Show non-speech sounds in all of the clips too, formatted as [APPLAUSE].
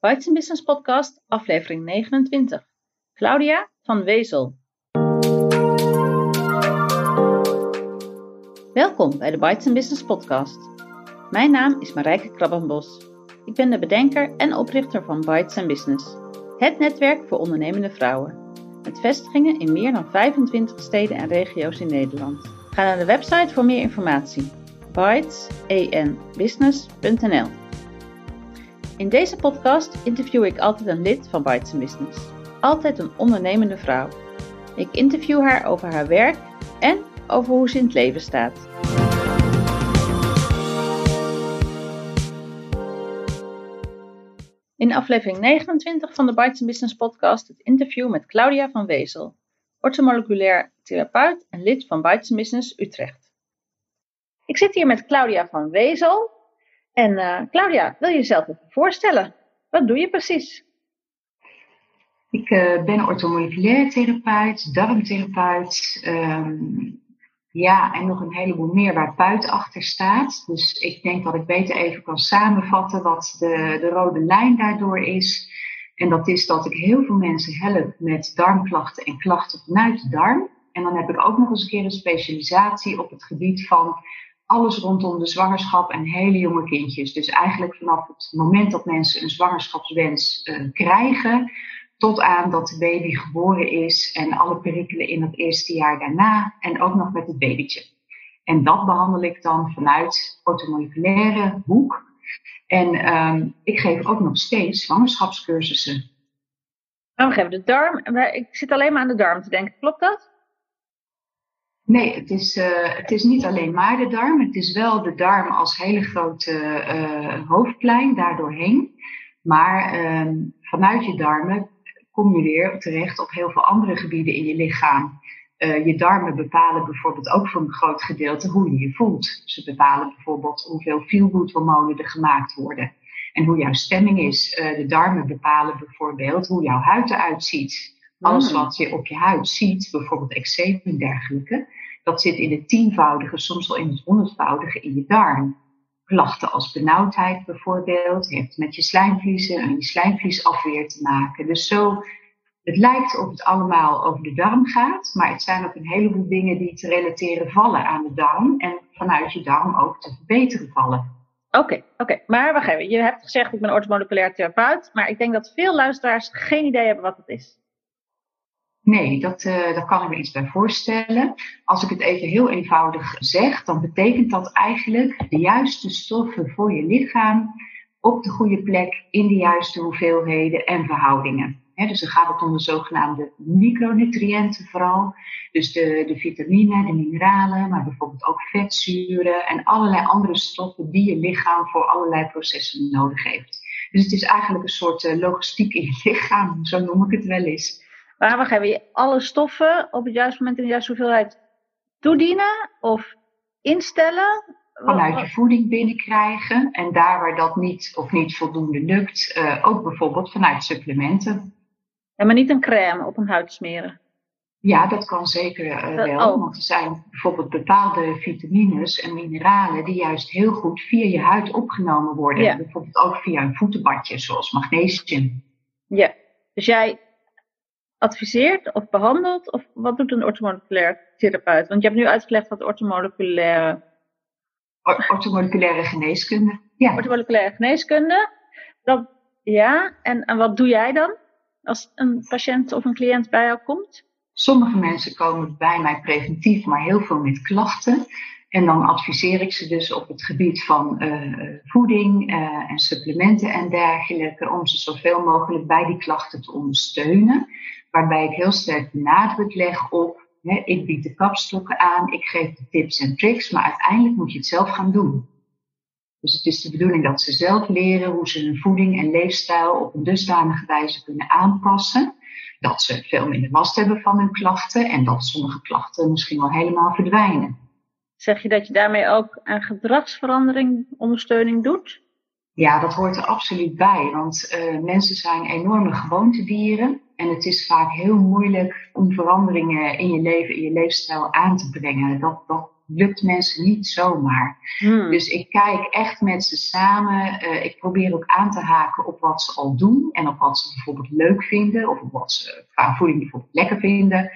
Bites Business Podcast, aflevering 29. Claudia van Wezel. Welkom bij de Bites Business Podcast. Mijn naam is Marijke Krabbenbos. Ik ben de bedenker en oprichter van Bites Business, het netwerk voor ondernemende vrouwen. Met vestigingen in meer dan 25 steden en regio's in Nederland. Ga naar de website voor meer informatie. bytesenbusiness.nl In deze podcast interview ik altijd een lid van Bites Business. Altijd een ondernemende vrouw. Ik interview haar over haar werk en over hoe ze in het leven staat. In aflevering 29 van de Bites Business podcast het interview met Claudia van Wezel, ortomoleculair therapeut en lid van Bites Business Utrecht. Ik zit hier met Claudia van Wezel. En uh, Claudia, wil je jezelf even voorstellen? Wat doe je precies? Ik uh, ben ortomoleculair therapeut, darmtherapeut, um, ja, en nog een heleboel meer waar buiten achter staat. Dus ik denk dat ik beter even kan samenvatten wat de, de rode lijn daardoor is. En dat is dat ik heel veel mensen help met darmklachten en klachten vanuit de darm. En dan heb ik ook nog eens een keer een specialisatie op het gebied van alles rondom de zwangerschap en hele jonge kindjes. Dus eigenlijk vanaf het moment dat mensen een zwangerschapswens uh, krijgen, tot aan dat de baby geboren is en alle perikelen in het eerste jaar daarna en ook nog met het babytje. En dat behandel ik dan vanuit ortomoleculaire hoek. En um, ik geef ook nog steeds zwangerschapscursussen. Oh, geven de darm. Ik zit alleen maar aan de darm te denken. Klopt dat? Nee, het is, uh, het is niet alleen maar de darm. Het is wel de darm als hele grote uh, hoofdplein daardoorheen. Maar uh, vanuit je darmen kom je weer terecht op heel veel andere gebieden in je lichaam. Uh, je darmen bepalen bijvoorbeeld ook voor een groot gedeelte hoe je je voelt. Ze bepalen bijvoorbeeld hoeveel feelgood hormonen er gemaakt worden. En hoe jouw stemming is. De darmen bepalen bijvoorbeeld hoe jouw huid eruit ziet. Alles hmm. wat je op je huid ziet, bijvoorbeeld eczeem en dergelijke, dat zit in het tienvoudige, soms wel in het honderdvoudige in je darm klachten als benauwdheid bijvoorbeeld, heeft met je slijmvliezen en je slijmvliesafweer te maken. Dus zo, het lijkt of het allemaal over de darm gaat, maar het zijn ook een heleboel dingen die te relateren vallen aan de darm en vanuit je darm ook te verbeteren vallen. Oké, oké. Maar wacht even. Je hebt gezegd ik ben orthomoleculair therapeut, maar ik denk dat veel luisteraars geen idee hebben wat het is. Nee, dat, uh, daar kan ik me iets bij voorstellen. Als ik het even heel eenvoudig zeg, dan betekent dat eigenlijk de juiste stoffen voor je lichaam op de goede plek, in de juiste hoeveelheden en verhoudingen. dus dan gaat het om de zogenaamde micronutriënten vooral. Dus de, de vitamine, de mineralen, maar bijvoorbeeld ook vetzuren en allerlei andere stoffen die je lichaam voor allerlei processen nodig heeft. Dus het is eigenlijk een soort uh, logistiek in je lichaam, zo noem ik het wel eens. Maar we hebben je alle stoffen op het juiste moment in de juiste hoeveelheid toedienen of instellen? Vanuit je voeding binnenkrijgen. En daar waar dat niet of niet voldoende lukt, uh, ook bijvoorbeeld vanuit supplementen. En maar niet een crème op een huid smeren? Ja, dat kan zeker uh, wel. Oh. Want er zijn bijvoorbeeld bepaalde vitamines en mineralen die juist heel goed via je huid opgenomen worden. Ja. Bijvoorbeeld ook via een voetenbadje, zoals magnesium. Ja, dus jij adviseert of behandelt? Of wat doet een orthomoleculair therapeut? Want je hebt nu uitgelegd wat orthomoleculaire... orthomoleculaire geneeskunde. Ja. Orthomoleculaire geneeskunde. Dat, ja, en, en wat doe jij dan? Als een patiënt of een cliënt bij jou komt? Sommige mensen komen bij mij preventief, maar heel veel met klachten. En dan adviseer ik ze dus op het gebied van uh, voeding uh, en supplementen en dergelijke, om ze zoveel mogelijk bij die klachten te ondersteunen waarbij ik heel sterk de nadruk leg op, hè, ik bied de kapstokken aan, ik geef de tips en tricks, maar uiteindelijk moet je het zelf gaan doen. Dus het is de bedoeling dat ze zelf leren hoe ze hun voeding en leefstijl op een dusdanige wijze kunnen aanpassen. Dat ze veel minder last hebben van hun klachten en dat sommige klachten misschien wel helemaal verdwijnen. Zeg je dat je daarmee ook aan gedragsverandering ondersteuning doet? Ja, dat hoort er absoluut bij. Want uh, mensen zijn enorme gewoontedieren. En het is vaak heel moeilijk om veranderingen in je leven, in je leefstijl aan te brengen. Dat, dat lukt mensen niet zomaar. Hmm. Dus ik kijk echt met ze samen. Uh, ik probeer ook aan te haken op wat ze al doen en op wat ze bijvoorbeeld leuk vinden of op wat ze qua voeding bijvoorbeeld lekker vinden.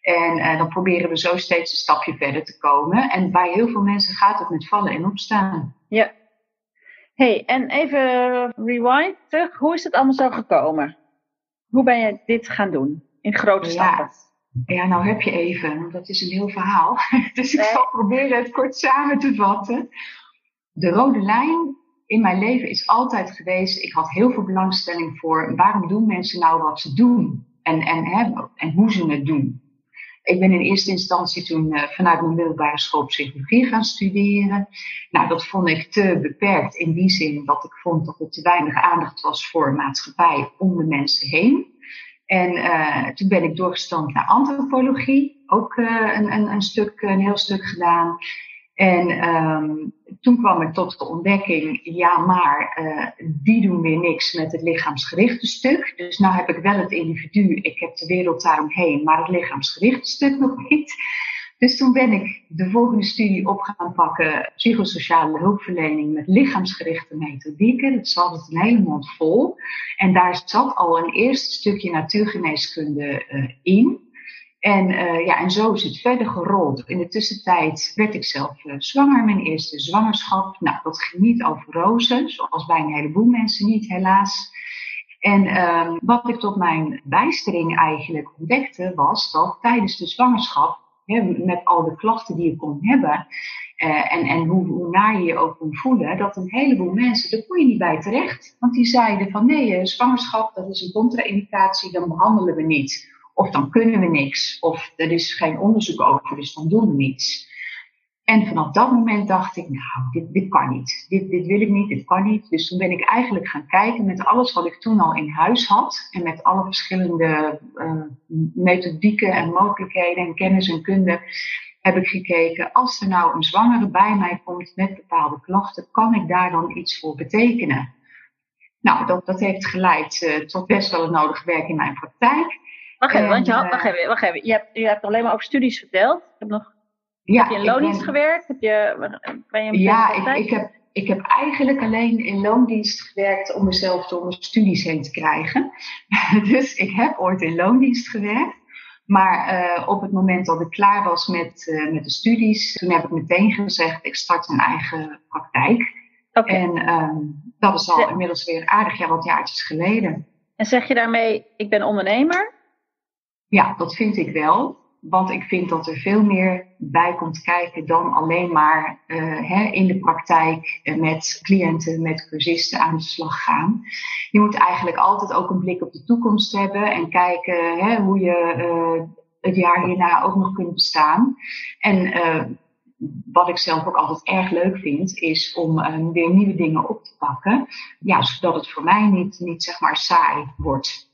En uh, dan proberen we zo steeds een stapje verder te komen. En bij heel veel mensen gaat het met vallen en opstaan. Ja. hey, en even rewind terug. Hoe is het allemaal zo gekomen? Hoe ben je dit gaan doen in grote stappen? Ja, nou heb je even, dat is een heel verhaal. [LAUGHS] dus ik zal proberen het kort samen te vatten. De rode lijn in mijn leven is altijd geweest, ik had heel veel belangstelling voor waarom doen mensen nou wat ze doen en, en, hè, en hoe ze het doen. Ik ben in eerste instantie toen uh, vanuit mijn middelbare school psychologie gaan studeren. Nou, dat vond ik te beperkt in die zin dat ik vond dat er te weinig aandacht was voor maatschappij om de mensen heen. En uh, toen ben ik doorgestroomd naar antropologie, ook uh, een, een, een, stuk, een heel stuk gedaan. En um, toen kwam ik tot de ontdekking, ja, maar uh, die doen weer niks met het lichaamsgerichte stuk. Dus nou heb ik wel het individu, ik heb de wereld daaromheen, maar het lichaamsgerichte stuk nog niet. Dus toen ben ik de volgende studie op gaan pakken, psychosociale hulpverlening met lichaamsgerichte methodieken. Dat zat het een hele mond vol. En daar zat al een eerste stukje natuurgeneeskunde uh, in. En, uh, ja, en zo is het verder gerold. In de tussentijd werd ik zelf uh, zwanger, mijn eerste zwangerschap. Nou, dat ging niet over rozen, zoals bij een heleboel mensen niet, helaas. En uh, wat ik tot mijn bijstering eigenlijk ontdekte, was dat tijdens de zwangerschap, hè, met al de klachten die je kon hebben, uh, en, en hoe, hoe naar je je ook kon voelen, dat een heleboel mensen, daar kon je niet bij terecht. Want die zeiden van nee, zwangerschap, dat is een contra-indicatie, dan behandelen we niet. Of dan kunnen we niks. Of er is geen onderzoek over, dus dan doen we niets. En vanaf dat moment dacht ik, nou, dit, dit kan niet. Dit, dit wil ik niet, dit kan niet. Dus toen ben ik eigenlijk gaan kijken met alles wat ik toen al in huis had. En met alle verschillende uh, methodieken en mogelijkheden en kennis en kunde. Heb ik gekeken, als er nou een zwangere bij mij komt met bepaalde klachten, kan ik daar dan iets voor betekenen? Nou, dat, dat heeft geleid uh, tot best wel het nodige werk in mijn praktijk. Wacht even, want je, had, wacht even, wacht even. Je, hebt, je hebt alleen maar over studies verteld. Ik heb nog, ja, heb je in loondienst ben, gewerkt? Heb je, ben je ja, ik, ik, heb, ik heb eigenlijk alleen in loondienst gewerkt om mezelf door mijn studies heen te krijgen. [LAUGHS] dus ik heb ooit in loondienst gewerkt. Maar uh, op het moment dat ik klaar was met, uh, met de studies, toen heb ik meteen gezegd, ik start een eigen praktijk. Okay. En um, dat is al inmiddels weer aardig ja, wat jaartjes geleden. En zeg je daarmee, ik ben ondernemer? Ja, dat vind ik wel. Want ik vind dat er veel meer bij komt kijken dan alleen maar uh, hè, in de praktijk met cliënten, met cursisten aan de slag gaan. Je moet eigenlijk altijd ook een blik op de toekomst hebben en kijken hè, hoe je uh, het jaar hierna ook nog kunt bestaan. En wat ik zelf ook altijd erg leuk vind, is om weer nieuwe dingen op te pakken. Ja, zodat het voor mij niet, niet zeg maar saai wordt.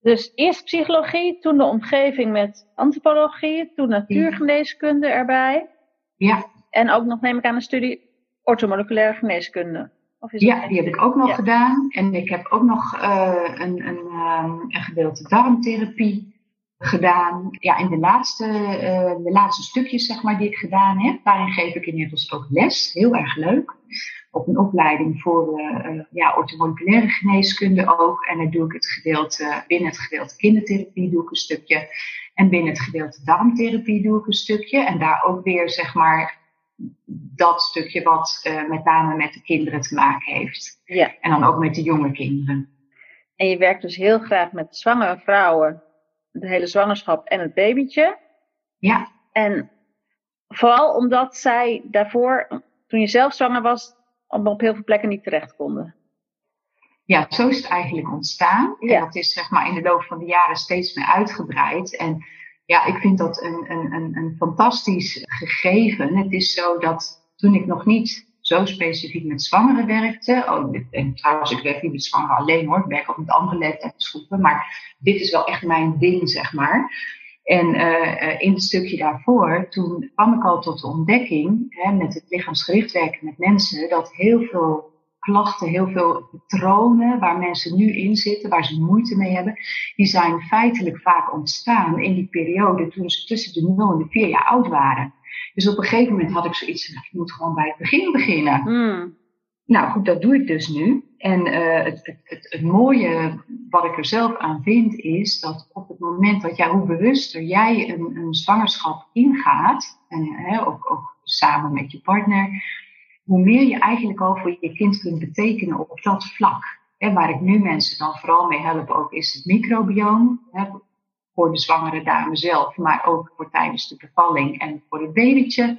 Dus eerst psychologie, toen de omgeving met antropologie, toen natuurgeneeskunde erbij. Ja. En ook nog neem ik aan een studie orthomoleculaire geneeskunde. Of is ja, die heb ik ook nog ja. gedaan. En ik heb ook nog uh, een, een, um, een gedeelte darmtherapie gedaan. Ja, in de laatste, uh, de laatste stukjes zeg maar, die ik gedaan heb, daarin geef ik inmiddels ook les. Heel erg leuk. Op een opleiding voor uh, ja, orthomoleculaire geneeskunde ook. En dan doe ik het gedeelte, binnen het gedeelte kindertherapie doe ik een stukje. En binnen het gedeelte darmtherapie doe ik een stukje. En daar ook weer zeg maar dat stukje wat uh, met name met de kinderen te maken heeft. Ja. En dan ook met de jonge kinderen. En je werkt dus heel graag met zwangere vrouwen de hele zwangerschap en het babytje. Ja. En vooral omdat zij daarvoor, toen je zelf zwanger was, op heel veel plekken niet terecht konden. Ja, zo is het eigenlijk ontstaan. Ja. En dat is zeg maar in de loop van de jaren steeds meer uitgebreid. En ja, ik vind dat een, een, een, een fantastisch gegeven. Het is zo dat toen ik nog niet zo specifiek met zwangeren werkte. Oh, en trouwens, ik werk niet met zwangeren alleen hoor. Ik werk ook met andere leeftijdsgroepen. Maar dit is wel echt mijn ding, zeg maar. En uh, in het stukje daarvoor, toen kwam ik al tot de ontdekking, hè, met het lichaamsgericht werken met mensen, dat heel veel klachten, heel veel patronen waar mensen nu in zitten, waar ze moeite mee hebben, die zijn feitelijk vaak ontstaan in die periode toen ze tussen de 0 en de 4 jaar oud waren. Dus op een gegeven moment had ik zoiets van, ik moet gewoon bij het begin beginnen. Hmm. Nou goed, dat doe ik dus nu. En uh, het, het, het, mooie wat ik er zelf aan vind, is dat op het moment dat jij, hoe bewuster jij een, een zwangerschap ingaat, ook, ook samen met je partner, hoe meer je eigenlijk al voor je kind kunt betekenen op dat vlak. En waar ik nu mensen dan vooral mee help ook, is het microbioom. Hè, voor de zwangere dame zelf, maar ook voor tijdens de bevalling en voor het babytje.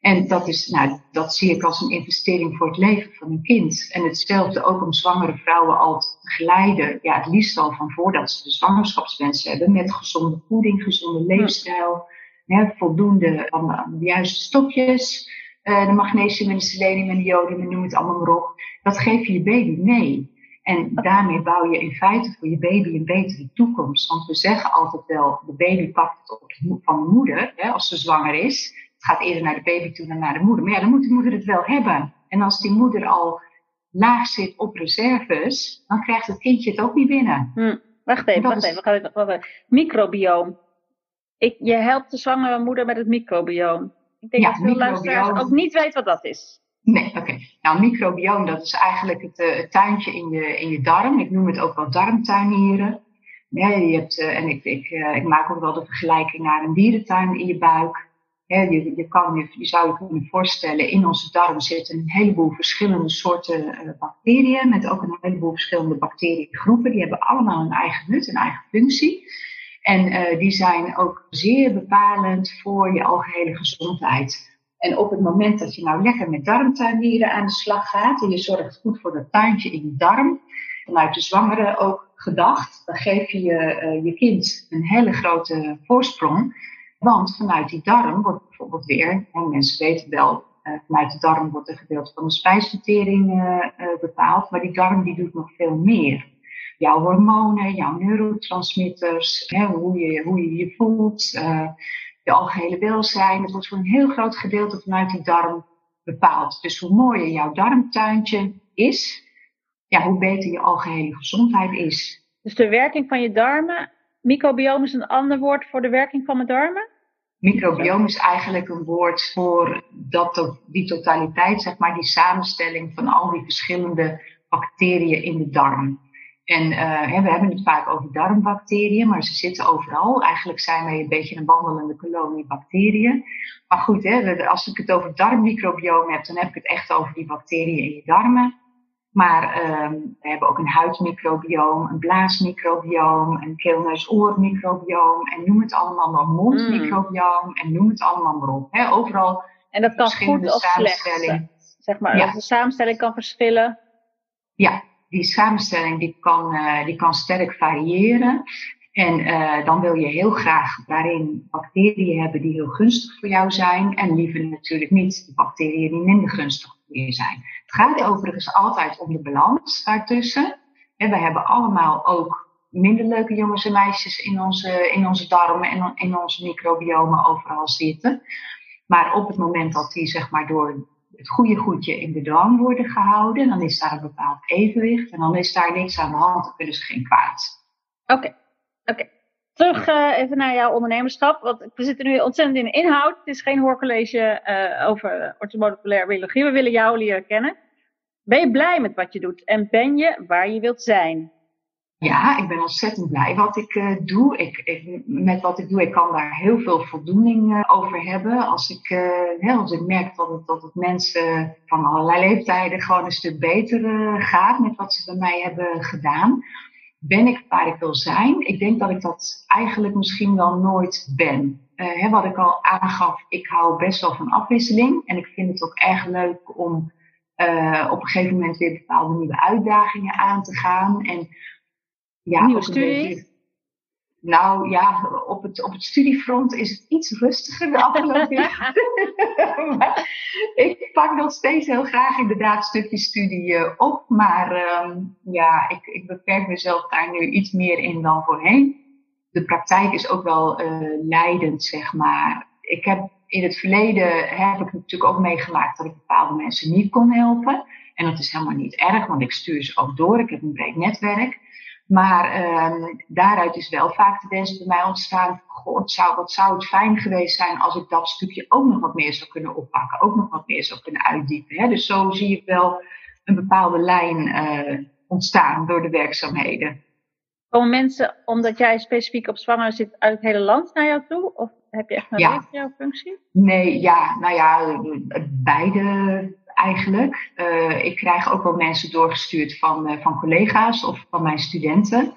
En dat, is, nou, dat zie ik als een investering voor het leven van een kind. En hetzelfde ook om zwangere vrouwen al te begeleiden. Ja, het liefst al van voordat ze de zwangerschapswens hebben. Met gezonde voeding, gezonde leefstijl. Hè, voldoende van de, juiste stokjes. Uh, de magnesium en de selenium en de jodium, noem het allemaal maar op. Dat geef je je baby mee. En daarmee bouw je in feite voor je baby een betere toekomst. Want we zeggen altijd wel, de baby pakt het op van de moeder, hè, als ze zwanger is. Het gaat eerder naar de baby toe dan naar de moeder. Maar ja, dan moet de moeder het wel hebben. En als die moeder al laag zit op reserves, dan krijgt het kindje het ook niet binnen. Hm. Wacht even, wacht even. Wacht even. Wacht even. Microbioom. Ik, je helpt de zwangere moeder met het microbioom. Ik denk ja, dat veel luisteraars ook niet weten wat dat is. Nee, oké. Nou, microbioom, dat is eigenlijk het, uh, tuintje in je, in je darm. Ik noem het ook wel darmtuinieren. Nee, je hebt, uh, en ik, ik, uh, ik maak ook wel de vergelijking naar een dierentuin in je buik. Je, je, je, zou je kunnen voorstellen, in onze darm zitten een heleboel verschillende soorten bacteriën. Met ook een heleboel verschillende bacteriegroepen. Die hebben allemaal een eigen nut, een eigen functie. En die zijn ook zeer bepalend voor je algehele gezondheid. En op het moment dat je nou lekker met darmtuinieren aan de slag gaat en je zorgt goed voor dat tuintje in je darm, vanuit de zwangere ook gedacht, dan geef je je kind een hele grote voorsprong. Want vanuit die darm wordt bijvoorbeeld weer, en mensen weten wel, uh, vanuit de darm wordt een gedeelte van de spijsvertering uh, bepaald, maar die darm die doet nog veel meer. Jouw hormonen, jouw neurotransmitters, hè, hoe, je, hoe je je voelt, je algehele welzijn. Dat wordt voor een heel groot gedeelte vanuit die darm bepaald. Dus hoe mooier jouw darmtuintje is, ja, hoe beter je algehele gezondheid is. Dus de werking van je darmen, microbioom is een ander woord voor de werking van mijn darmen? Microbioom is eigenlijk een woord voor dat, die totaliteit, zeg maar, die samenstelling van al die verschillende bacteriën in de darm. En uh, we hebben het vaak over darmbacteriën, maar ze zitten overal. Eigenlijk zijn wij een beetje een wandelende kolonie bacteriën. Maar goed, hè, als ik het over darmmicrobioom heb, dan heb ik het echt over die bacteriën in je darmen. Maar um, we hebben ook een huidmicrobioom, een blaasmicrobioom, een keelneus-oormicrobioom en noem het allemaal maar mondmicrobioom mm. en noem het allemaal maar op. Hè. Overal En dat kan goed of slecht, zeg maar. Ja. de samenstelling kan verschillen. Ja, die samenstelling die kan, uh, die kan sterk variëren. En uh, dan wil je heel graag daarin bacteriën hebben die heel gunstig voor jou zijn. En liever natuurlijk niet de bacteriën die minder gunstig zijn. Het gaat overigens altijd om de balans daartussen. En we hebben allemaal ook minder leuke jongens en meisjes in onze, in onze darmen en in onze microbiomen overal zitten. Maar op het moment dat die zeg maar door het goede goedje in bedwang worden gehouden, dan is daar een bepaald evenwicht en dan is daar niks aan de hand, dan kunnen ze geen kwaad. Oké, oké. Terug uh, even naar jouw ondernemerschap, want we zitten nu ontzettend in inhoud. Het is geen hoorcollege uh, over orthomoleculaire biologie. We willen jou leren kennen. Ben je blij met wat je doet en ben je waar je wilt zijn? Ja, ik ben ontzettend blij wat ik uh, doe. Ik, met wat ik doe, ik kan daar heel veel voldoening over hebben. Als ik, als ik merk dat het, dat het mensen van allerlei leeftijden gewoon een stuk beter gaat met wat ze bij mij hebben gedaan. Ben ik waar ik wil zijn? Ik denk dat ik dat eigenlijk misschien wel nooit ben. Hè, wat ik al aangaf, ik hou best wel van afwisseling. En ik vind het ook erg leuk om op een gegeven moment weer bepaalde nieuwe uitdagingen aan te gaan. En ja, Nieuwe studie? Nou ja, op het, op het studiefront is het iets rustiger de afgelopen jaren. ik pak nog steeds heel graag inderdaad stukjes studie uh, op. Maar uh, ja, ik, ik beperk mezelf daar nu iets meer in dan voorheen. De praktijk is ook wel uh, leidend, zeg maar. Ik heb in het verleden heb ik natuurlijk ook meegemaakt dat ik bepaalde mensen niet kon helpen. En dat is helemaal niet erg, want ik stuur ze ook door. Ik heb een breed netwerk. Maar ehm, daaruit is wel vaak de wens bij mij ontstaan. God, zou, wat zou het fijn geweest zijn als ik dat stukje ook nog wat meer zou kunnen oppakken. Ook nog wat meer zou kunnen uitdiepen. Hè? Dus zo zie ik wel een bepaalde lijn uh, ontstaan door de werkzaamheden. Komen mensen, omdat jij specifiek op zwanger zit, uit het hele land naar jou toe? Of heb je echt een ja. functie? Nee, ja, nou ja, beide eigenlijk. Uh, ik krijg ook wel mensen doorgestuurd van, uh, van collega's of van mijn studenten.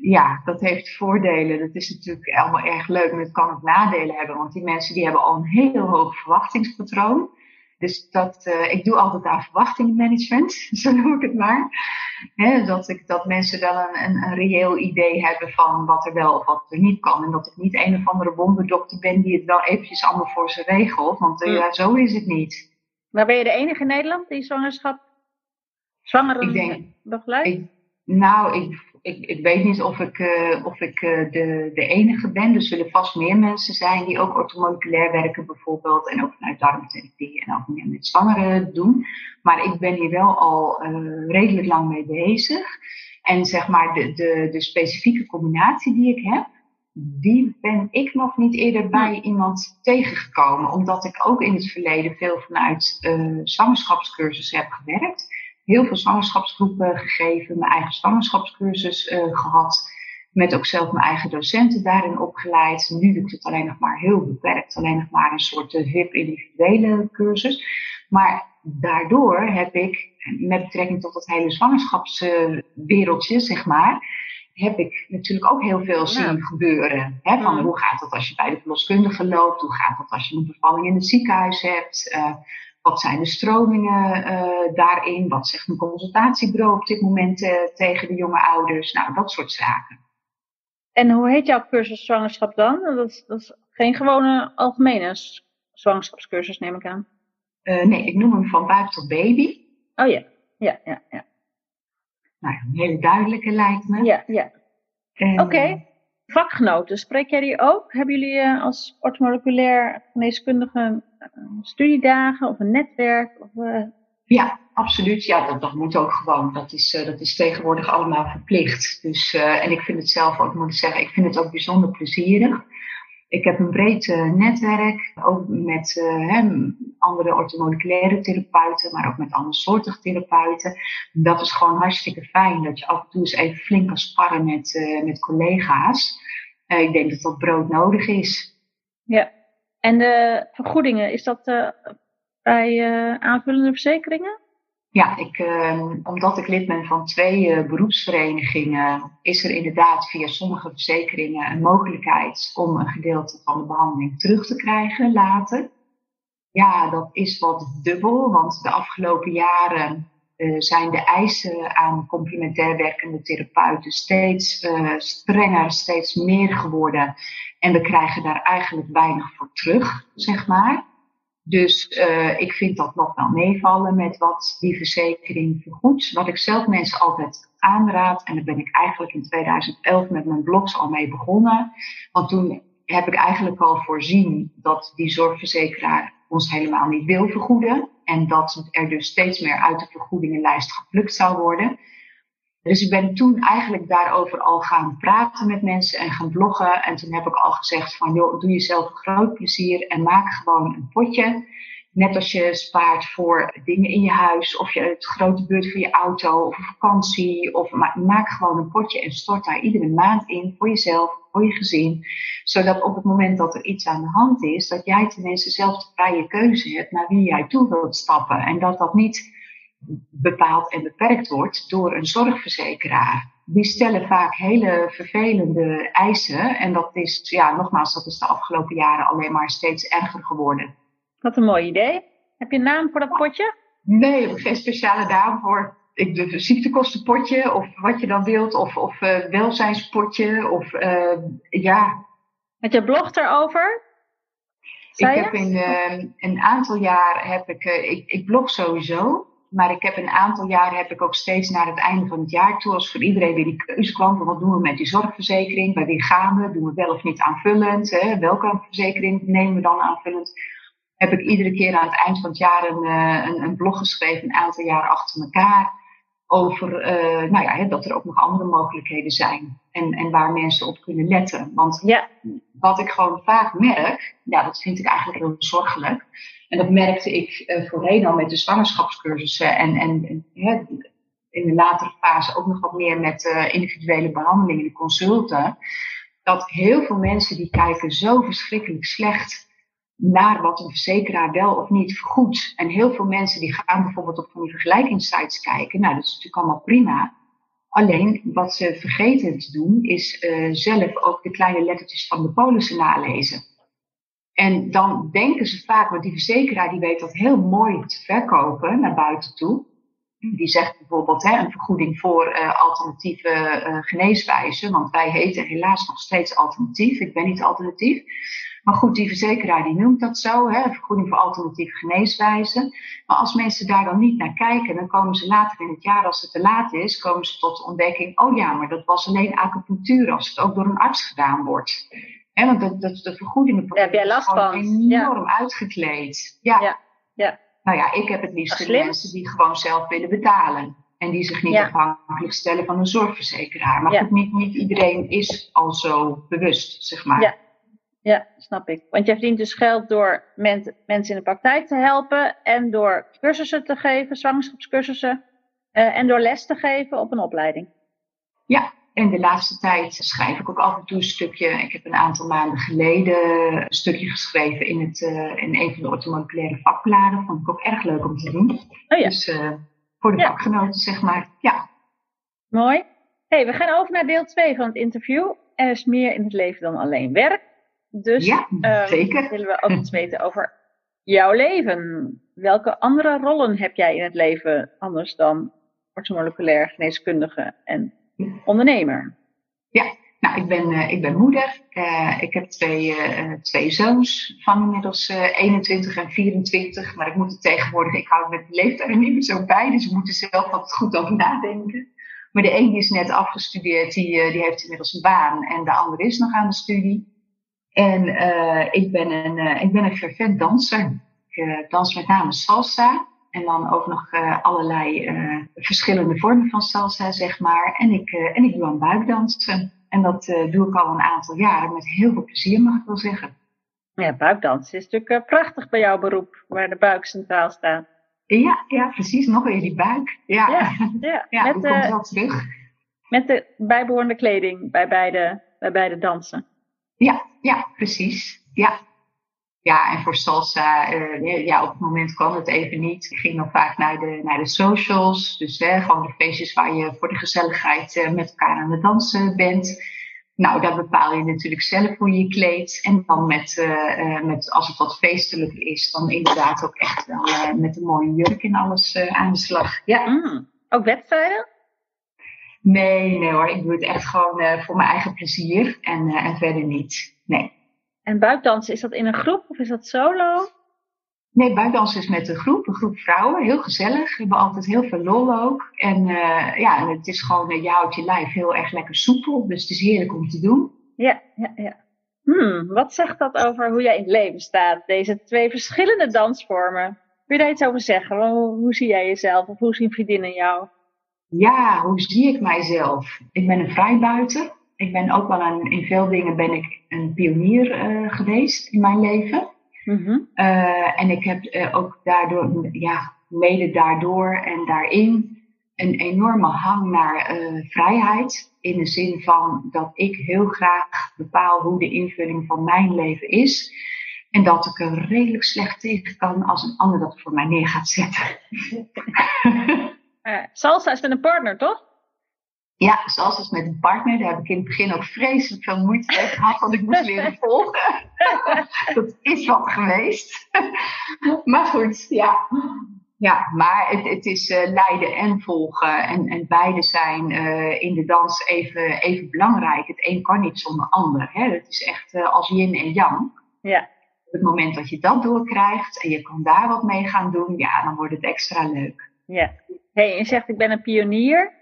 Ja, dat heeft voordelen. Dat is natuurlijk allemaal erg leuk, maar het kan ook nadelen hebben. Want die mensen die hebben al een heel hoog verwachtingspatroon. Dus dat, uh, ik doe altijd aan verwachtingmanagement, [LAUGHS] zo noem ik het maar. dat, ik, dat mensen wel een, een, een, reëel idee hebben van wat er wel of wat er niet kan. En dat ik niet een of andere wonderdokter ben die het wel eventjes allemaal voor ze regelt. Want uh, ja, zo is het niet. Maar ben je de enige in Nederland die zwangerschap, zwangeren begeleidt? nou, ik, ik, ik, weet niet of ik, uh, of ik uh, de, de enige ben. Er zullen vast meer mensen zijn die ook orthomoleculair werken bijvoorbeeld. En ook vanuit darmtherapie en ook meer met zwangeren doen. Maar ik ben hier wel al uh, redelijk lang mee bezig. En zeg maar de, de, de specifieke combinatie die ik heb, die ben ik nog niet eerder bij iemand tegengekomen. Omdat ik ook in het verleden veel vanuit uh, zwangerschapscursussen heb gewerkt. Heel veel zwangerschapsgroepen gegeven, mijn eigen zwangerschapscursus uh, gehad. Met ook zelf mijn eigen docenten daarin opgeleid. Nu doe ik het alleen nog maar heel beperkt. Alleen nog maar een soort VIP eh, individuele cursus. Maar daardoor heb ik, met betrekking tot het hele zwangerschapswereldje, zeg maar heb ik natuurlijk ook heel veel zien gebeuren. Hè, van hoe gaat het als je bij de verloskundige loopt? Hoe gaat het als je een bevalling in het ziekenhuis hebt? Uh, wat zijn de stromingen uh, daarin? Wat zegt een consultatiebureau op dit moment uh, tegen de jonge ouders? Nou, dat soort zaken. En hoe heet jouw cursus zwangerschap dan? Dat is, dat is geen gewone algemene zwangerschapscursus, neem ik aan. nee, ik noem hem van buik tot baby. Oh ja, ja, ja, ja nou, een hele duidelijke lijkt me. Ja, ja. Oké. Okay. Vakgenoten, spreek jij die ook? Hebben jullie uh, als ortomoleculair geneeskundige uh, studiedagen of een netwerk? Of, uh... Ja, absoluut. Ja, dat, dat moet ook gewoon. Dat is, dat is tegenwoordig allemaal verplicht. Dus, en ik vind het zelf ook, moet ik zeggen, ik vind het ook bijzonder plezierig. Ik heb een breed uh, netwerk, ook met uh, andere orthomoleculaire therapeuten, maar ook met andere soorten therapeuten. Dat is gewoon hartstikke fijn, dat je af en toe eens even flink kan sparren met, uh, met collega's. ik denk dat dat brood nodig is. Ja, en de vergoedingen, is dat bij aanvullende verzekeringen? Ja, ik, uh, omdat ik lid ben van twee uh, beroepsverenigingen, is er inderdaad via sommige verzekeringen een mogelijkheid om een gedeelte van de behandeling terug te krijgen later. Ja, dat is wat dubbel, want de afgelopen jaren uh, zijn de eisen aan complementair werkende therapeuten steeds strenger, steeds meer geworden. En we krijgen daar eigenlijk weinig voor terug, zeg maar. Dus uh, ik vind dat nog wel meevallen met wat die verzekering vergoedt. Wat ik zelf mensen altijd aanraad, en daar ben ik eigenlijk in 2011 met mijn blogs al mee begonnen. Want toen heb ik eigenlijk al voorzien dat die zorgverzekeraar ons helemaal niet wil vergoeden. En dat er dus steeds meer uit de vergoedingenlijst geplukt zou worden. Dus ik ben toen eigenlijk daarover al gaan praten met mensen en gaan bloggen. En toen heb ik al gezegd van, joh, doe jezelf een groot plezier en maak gewoon een potje. Net als je spaart voor dingen in je huis, of je het grote beurt voor je auto, of vakantie. Of maak gewoon een potje en stort daar iedere maand in voor jezelf, voor je gezin. Zodat op het moment dat er iets aan de hand is, dat jij tenminste zelf de vrije keuze hebt naar wie jij toe wilt stappen. En dat dat niet bepaald en beperkt wordt door een zorgverzekeraar. Die stellen vaak hele vervelende eisen. En dat is, ja, nogmaals, dat is de afgelopen jaren alleen maar steeds erger geworden. Wat een mooi idee. Heb je een naam voor dat potje? Nee, ik heb geen speciale naam voor. Ik de ziektekostenpotje of wat je dan wilt, of, of uh, welzijnspotje, of uh, ja. Met je blog erover? ik heb in uh, een aantal jaar heb ik, ik, ik blog sowieso. Maar ik heb een aantal jaren heb ik ook steeds naar het einde van het jaar toe, als voor iedereen weer die keuze kwam van wat doen we met die zorgverzekering, bij wie gaan we, doen we wel of niet aanvullend, hè? welke verzekering nemen we dan aanvullend, heb ik iedere keer aan het eind van het jaar een, eh, een, een blog geschreven, een aantal jaren achter elkaar. Over uh, nou ja, dat er ook nog andere mogelijkheden zijn. En, en waar mensen op kunnen letten. Want ja. wat ik gewoon vaak merk, ja, dat vind ik eigenlijk heel zorgelijk. En dat merkte ik uh, voorheen al met de zwangerschapscursussen en, en, in de latere fase ook nog wat meer met uh, individuele behandelingen, de consulten. Dat heel veel mensen die kijken zo verschrikkelijk slecht naar wat een verzekeraar wel of niet vergoedt. En heel veel mensen die gaan bijvoorbeeld op van die vergelijkingssites kijken. Nou, dat is natuurlijk allemaal prima. Alleen wat ze vergeten te doen, is uh, zelf ook de kleine lettertjes van de polissen nalezen. En dan denken ze vaak, want die verzekeraar die weet dat heel mooi te verkopen naar buiten toe. Die zegt bijvoorbeeld hè, een vergoeding voor uh, alternatieve uh, geneeswijzen. Want wij heten helaas nog steeds alternatief. Ik ben niet alternatief. Maar goed, die verzekeraar die noemt dat zo, hè, vergoeding voor alternatieve geneeswijzen. Maar als mensen daar dan niet naar kijken, dan komen ze later in het jaar, als het te laat is, komen ze tot de ontdekking, oh ja, maar dat was alleen acupunctuur als het ook door een arts gedaan wordt. Hè, want dat, dat, de vergoedingen ja, heb jij last van. enorm uitgekleed. Ja. ja. ja. Nou ja, ik heb het liefst de mensen die gewoon zelf willen betalen. En die zich niet afhankelijk stellen van een zorgverzekeraar. Maar goed, niet, niet iedereen is al zo bewust, zeg maar. Ja. Ja, snap ik. Want jij verdient dus geld door mensen in de praktijk te helpen en door cursussen te geven, zwangerschapscursussen, uh, en door les te geven op een opleiding. Ja, en de laatste tijd schrijf ik ook af en toe een stukje. Ik heb een aantal maanden geleden een stukje geschreven in, het, uh, in een van de orthomoleculaire vakbladen. Vond ik ook erg leuk om te doen. Oh ja. Dus uh, voor de ja. vakgenoten, zeg maar. Ja. Mooi. hey, we gaan over naar deel 2 van het interview. Er is meer in het leven dan alleen werk. Dus ja, ehm, willen we ook iets weten over jouw leven. Welke andere rollen heb jij in het leven anders dan orthomoleculair geneeskundige en ondernemer? Ja, nou, ik ben, uh, ik ben moeder. Uh, ik heb twee, uh, twee zoons van inmiddels 21 en 24. Maar ik moet het tegenwoordig, ik hou met de leeftijd niet meer zo bij. Dus ik moet er zelf wat goed over nadenken. Maar de een is net afgestudeerd, die, die heeft inmiddels een baan. En de andere is nog aan de studie. En ik, ben een, ik ben een fervent danser. Ik dans met name salsa. En dan ook nog allerlei verschillende vormen van salsa, zeg maar. En ik, en ik doe aan buikdansen. En dat doe ik al een aantal jaren met heel veel plezier, mag ik wel zeggen. Ja, buikdansen is natuurlijk prachtig bij jouw beroep, waar de buik centraal staat. Ja, ja precies. Nog weer die buik. Ja, ja, [LAUGHS] ja. ja met, komt wel terug. Met de bijbehorende kleding bij beide, bij beide dansen. Ja, ja, precies. Ja. Ja, en voor salsa, uh, ja, op het moment kan het even niet. Ik ging nog vaak naar de, naar de socials. Dus hè, gewoon de feestjes waar je voor de gezelligheid uh, met elkaar aan het dansen bent. Nou, daar bepaal je natuurlijk zelf hoe je kleedt. En dan met, uh, met als het wat feestelijker is, dan inderdaad ook echt wel met een mooie jurk en alles aan de slag. Ja. Mm. Ook wedstrijden? Nee, nee hoor. Ik doe het echt gewoon voor mijn eigen plezier en, en verder niet. Nee. En buikdansen, is dat in een groep of is dat solo? Nee, buikdansen is met een groep, een groep vrouwen. Heel gezellig. We hebben altijd heel veel lol ook. En uh, ja, en het is gewoon, je houdt je lijf heel erg lekker soepel. Dus het is heerlijk om te doen. Ja, ja, ja. Hmm, wat zegt dat over hoe jij in het leven staat? Deze twee verschillende dansvormen. Kun je daar iets over zeggen? Hoe, hoe zie jij jezelf of hoe zien vriendinnen jou? Ja, hoe zie ik mijzelf? Ik ben een vrijbuiter. Ik ben ook wel een, in veel dingen ben ik een pionier uh, geweest in mijn leven. Mm-hmm. Uh, en ik heb uh, ook daardoor, ja, mede daardoor en daarin een enorme hang naar vrijheid. In de zin van dat ik heel graag bepaal hoe de invulling van mijn leven is. En dat ik er redelijk slecht tegen kan als een ander dat voor mij neer gaat zetten. [LAUGHS] Salsa is met een partner, toch? Ja, salsa is met een partner. Daar heb ik in het begin ook vreselijk veel moeite mee gehad, want ik moest [LAUGHS] leren volgen. [LAUGHS] dat is wat geweest. [LAUGHS] maar goed, ja. Ja, maar het, het is uh, leiden en volgen. En, en beide zijn uh, in de dans even, even belangrijk. Het een kan niet zonder ander. Hè? Het is echt uh, als yin en yang. Ja. Op het moment dat je dat doorkrijgt en je kan daar wat mee gaan doen, ja, dan wordt het extra leuk. Ja, hey, je zegt ik ben een pionier.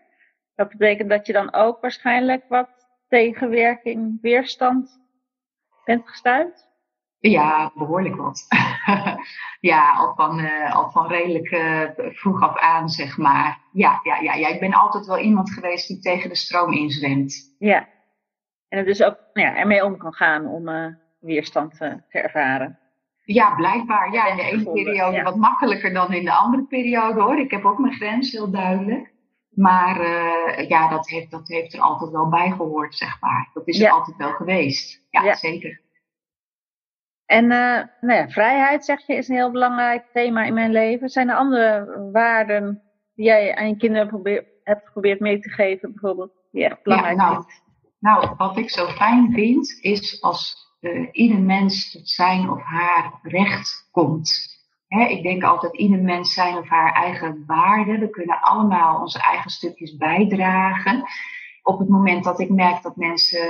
Dat betekent dat je dan ook waarschijnlijk wat tegenwerking, weerstand bent gestuurd? Ja, behoorlijk wat. [LAUGHS] ja, al van, uh, al van redelijk uh, vroeg af aan, zeg maar. Ja, ja, ja, ja, ik ben altijd wel iemand geweest die tegen de stroom inzwemt. Ja, en het dus ook nou ja, ermee om kan gaan om uh, weerstand te ervaren. Ja, blijkbaar. Ja, in de ene periode wat makkelijker dan in de andere periode hoor. Ik heb ook mijn grens heel duidelijk. Maar ja, dat heeft, dat heeft er altijd wel bij gehoord, zeg maar. Dat is er altijd wel geweest. Ja, ja. zeker. En uh, nou ja, vrijheid, zeg je, is een heel belangrijk thema in mijn leven. Zijn er andere waarden die jij aan je kinderen probeer, hebt geprobeerd mee te geven, bijvoorbeeld, die echt belangrijk ja, nou, Nou, wat ik zo fijn vind, is als uh, ieder mens tot zijn of haar recht komt. Ik denk altijd ieder mens zijn of haar eigen waarde. We kunnen allemaal onze eigen stukjes bijdragen. Op het moment dat ik merk dat mensen,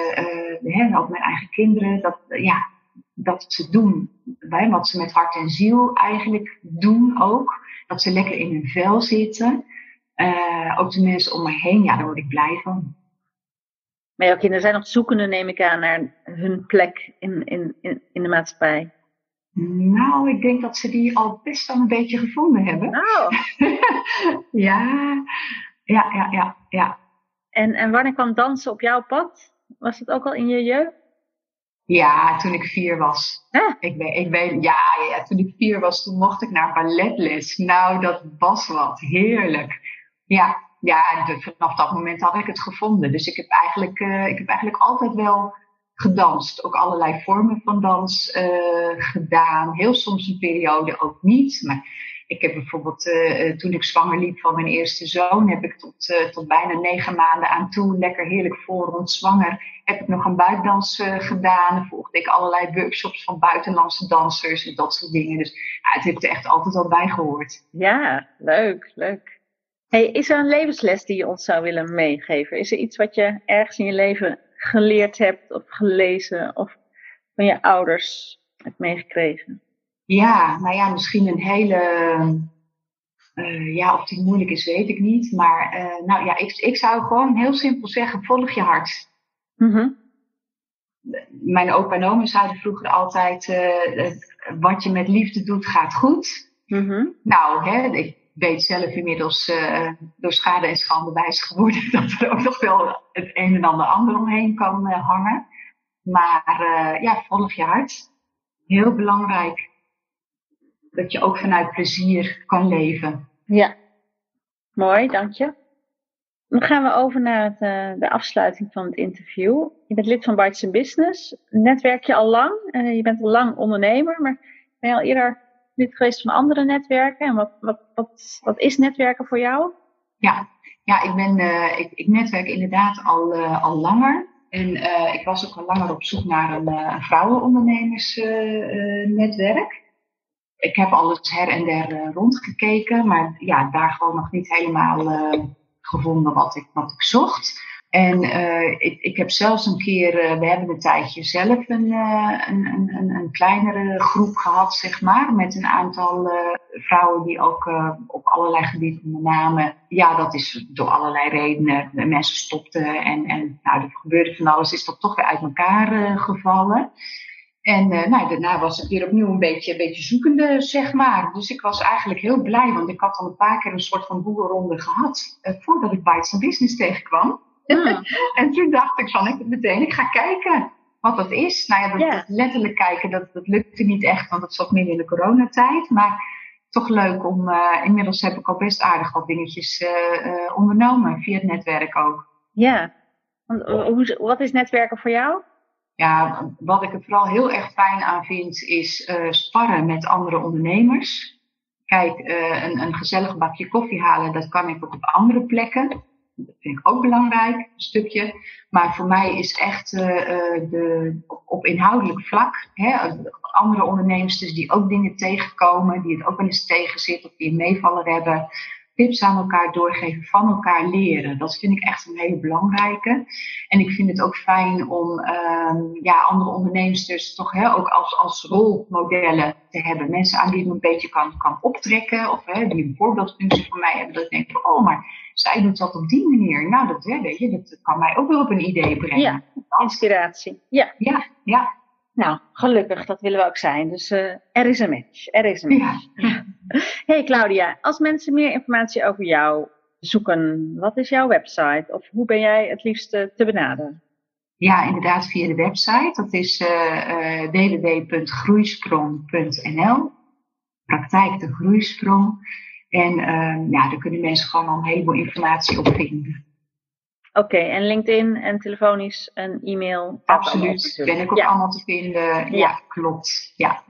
hè, ook mijn eigen kinderen, dat, ja, dat ze doen wat ze met hart en ziel eigenlijk doen ook. Dat ze lekker in hun vel zitten. Uh, ook de mensen om me heen, ja, daar word ik blij van. Maar jouw kinderen zijn nog zoekende, neem ik aan, naar hun plek in, in, in de maatschappij. Nou, ik denk dat ze die al best wel een beetje gevonden hebben. Oh. [LAUGHS] ja, ja, ja, ja, ja. En, en wanneer kwam dansen op jouw pad? Was het ook al in je jeugd? Ja, toen ik vier was. Ik, weet, ik weet, ja, ja, toen ik vier was, toen mocht ik naar balletles. Nou, dat was wat. Heerlijk. Ja, ja vanaf dat moment had ik het gevonden. Dus ik heb eigenlijk, uh, ik heb eigenlijk altijd wel gedanst. Ook allerlei vormen van dans uh, gedaan. Heel soms een periode ook niet. Maar ik heb bijvoorbeeld, uh, toen ik zwanger liep van mijn eerste zoon, heb ik tot, tot bijna negen maanden aan toe, lekker heerlijk voor rond zwanger, heb ik nog een buitendans uh, gedaan. Volgde ik allerlei workshops van buitenlandse dansers en dat soort dingen. Dus het heeft er echt altijd al bij gehoord. Ja, leuk, leuk. Hey, is er een levensles die je ons zou willen meegeven? Is er iets wat je ergens in je leven geleerd hebt of gelezen of van je ouders hebt meegekregen? Ja, nou ja, misschien een hele. Uh, ja, of die moeilijk is, weet ik niet. Maar uh, nou ja, ik, ik zou gewoon heel simpel zeggen: volg je hart. Mm Mijn opa en oma zeiden vroeger altijd: uh, wat je met liefde doet, gaat goed. Mm Nou, hè, ik weet zelf inmiddels door schade en schande wijs geworden [LAUGHS] dat er ook nog wel het een en ander ander omheen kan hangen. Maar ja, volg je hart. Heel belangrijk dat je ook vanuit plezier kan leven. Ja, mooi, dank je. Dan gaan we over naar het, de afsluiting van het interview. Je bent lid van Bites Business. Netwerk je al lang? Je bent al lang ondernemer, maar ben je al eerder lid geweest van andere netwerken? En wat, wat, wat, wat is netwerken voor jou? Ja, ja ik, ben, uh, ik, ik netwerk inderdaad al, al langer. En ik was ook al langer op zoek naar een vrouwenondernemersnetwerk ik heb alles her en der rondgekeken, maar ja, daar gewoon nog niet helemaal gevonden wat ik, wat ik zocht. En uh, ik, ik heb zelfs een keer, we hebben een tijdje zelf een, een, een, een, kleinere groep gehad, zeg maar, met een aantal vrouwen die ook op allerlei gebieden ondernamen. Ja, dat is door allerlei redenen. Mensen stopten en, en nou, er gebeurde van alles, is dat toch weer uit elkaar gevallen. En nou, daarna was ik weer opnieuw een beetje, een beetje zoekende, zeg maar. Dus ik was eigenlijk heel blij, want ik had al een paar keer een soort van boerenronde gehad. Voordat ik Bites Business tegenkwam. Hmm. [LAUGHS] en toen dacht ik van, ik meteen, ik ga kijken wat dat is. Nou ja, dat, letterlijk kijken, dat, dat lukte niet echt, want dat zat midden in de coronatijd. Maar toch leuk om, uh, inmiddels heb ik al best aardig wat dingetjes ondernomen, via het netwerk ook. Ja, want, hoe, wat is netwerken voor jou? Ja, wat ik er vooral heel erg fijn aan vind, is uh, sparren met andere ondernemers. Kijk, uh, een, een gezellig bakje koffie halen, dat kan ik ook op andere plekken. Dat vind ik ook belangrijk, een stukje. Maar voor mij is echt uh, de, op, inhoudelijk vlak, hè, andere ondernemers dus die ook dingen tegenkomen, die het ook wel eens tegenzit of die een meevaller hebben tips aan elkaar doorgeven, van elkaar leren. Dat vind ik echt een hele belangrijke. En ik vind het ook fijn om um, ja, andere ondernemers dus toch hè, ook als, als rolmodellen te hebben. Mensen aan wie ik een beetje kan, kan optrekken of hè, die een voorbeeldfunctie voor mij hebben. Dat ik denk, oh, maar zij doet dat op die manier. Nou, dat, hè, weet je, dat kan mij ook wel op een idee brengen. Ja, inspiratie. Ja. Ja, ja. Nou, gelukkig, dat willen we ook zijn. Dus uh, er is een match. Er is een match. Ja. [LAUGHS] Hey Claudia, als mensen meer informatie over jou zoeken, wat is jouw website? Of hoe ben jij het liefst te benaderen? Ja, inderdaad via de website. Dat is uh, uh, www.groeisprong.nl. Praktijk de groeisprong. En uh, ja, daar kunnen mensen gewoon al een heleboel informatie op vinden. Oké, en LinkedIn en telefonisch en e-mail? Absoluut, ben ik ook allemaal te vinden. Ja, klopt. Ja.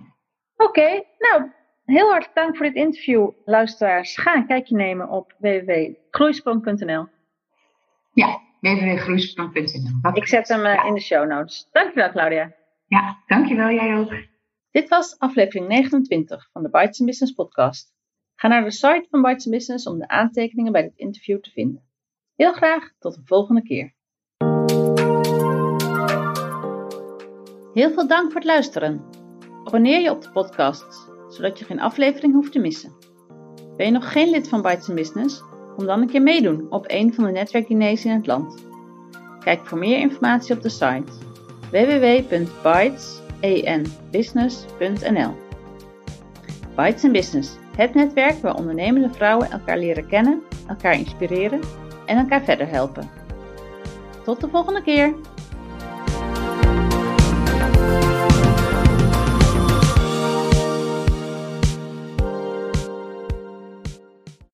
Oké, nou, heel hartelijk dank voor dit interview. Luisteraars, ga een kijkje nemen op www.groeisprong.nl. Ja, www.groeisprong.nl. Ik zet hem eh, in de show notes. Dankjewel, Claudia. Ja, dankjewel, jij ook. Dit was aflevering 29 van de Bites Business podcast. Ga naar de site van Bites Business om de aantekeningen bij dit interview te vinden. Heel graag tot de volgende keer. Heel veel dank voor het luisteren. Abonneer je op de podcast, zodat je geen aflevering hoeft te missen. Ben je nog geen lid van Bites Business? Kom dan een keer meedoen op een van de netwerkdiners in het land. Kijk voor meer informatie op de site www.bytesenbusiness.nl Bytes Business, het netwerk waar ondernemende vrouwen elkaar leren kennen, elkaar inspireren en elkaar verder helpen. Tot de volgende keer!